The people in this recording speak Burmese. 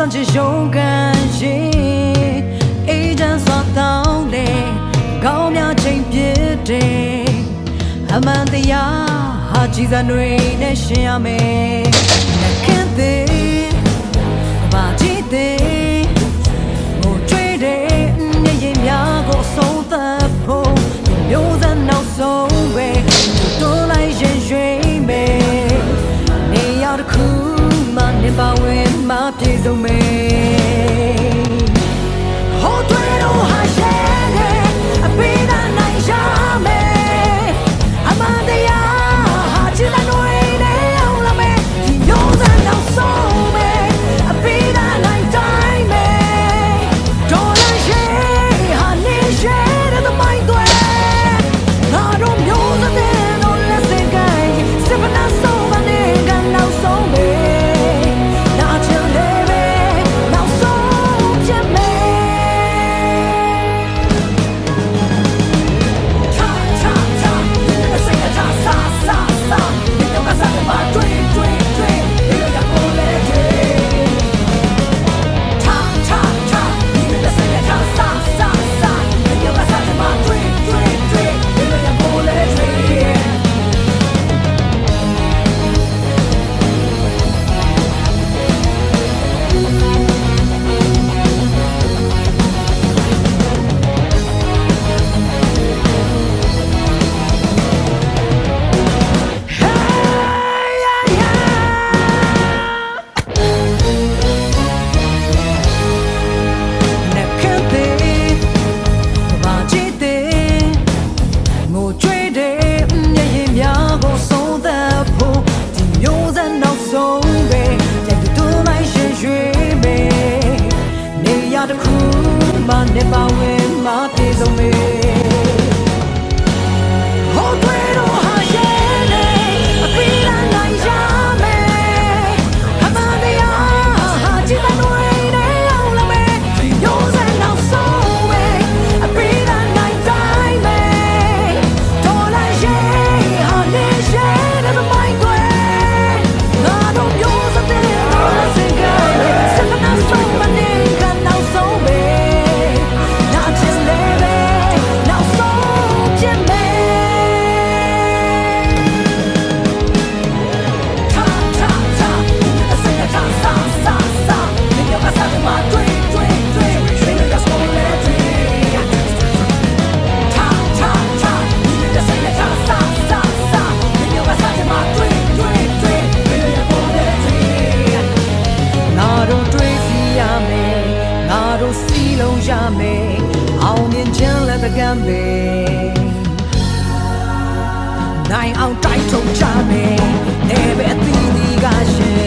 上前勇敢ရင်အေးချမ်းစွာတောင်းလေကောင်းများချိန်ပြည့်တယ်အမှန်တရားဟာကြည်စံတွေနဲ့ရှင်ရမယ် ပြေဆုံးမဲ တစ်ခုမှနဲ့ပါဝင်မှပြေဆုံးမေ ပဲနိုင်အောင်တိုက်ထုတ်ကြမယ်နေပဲအသီးသီးကရှင်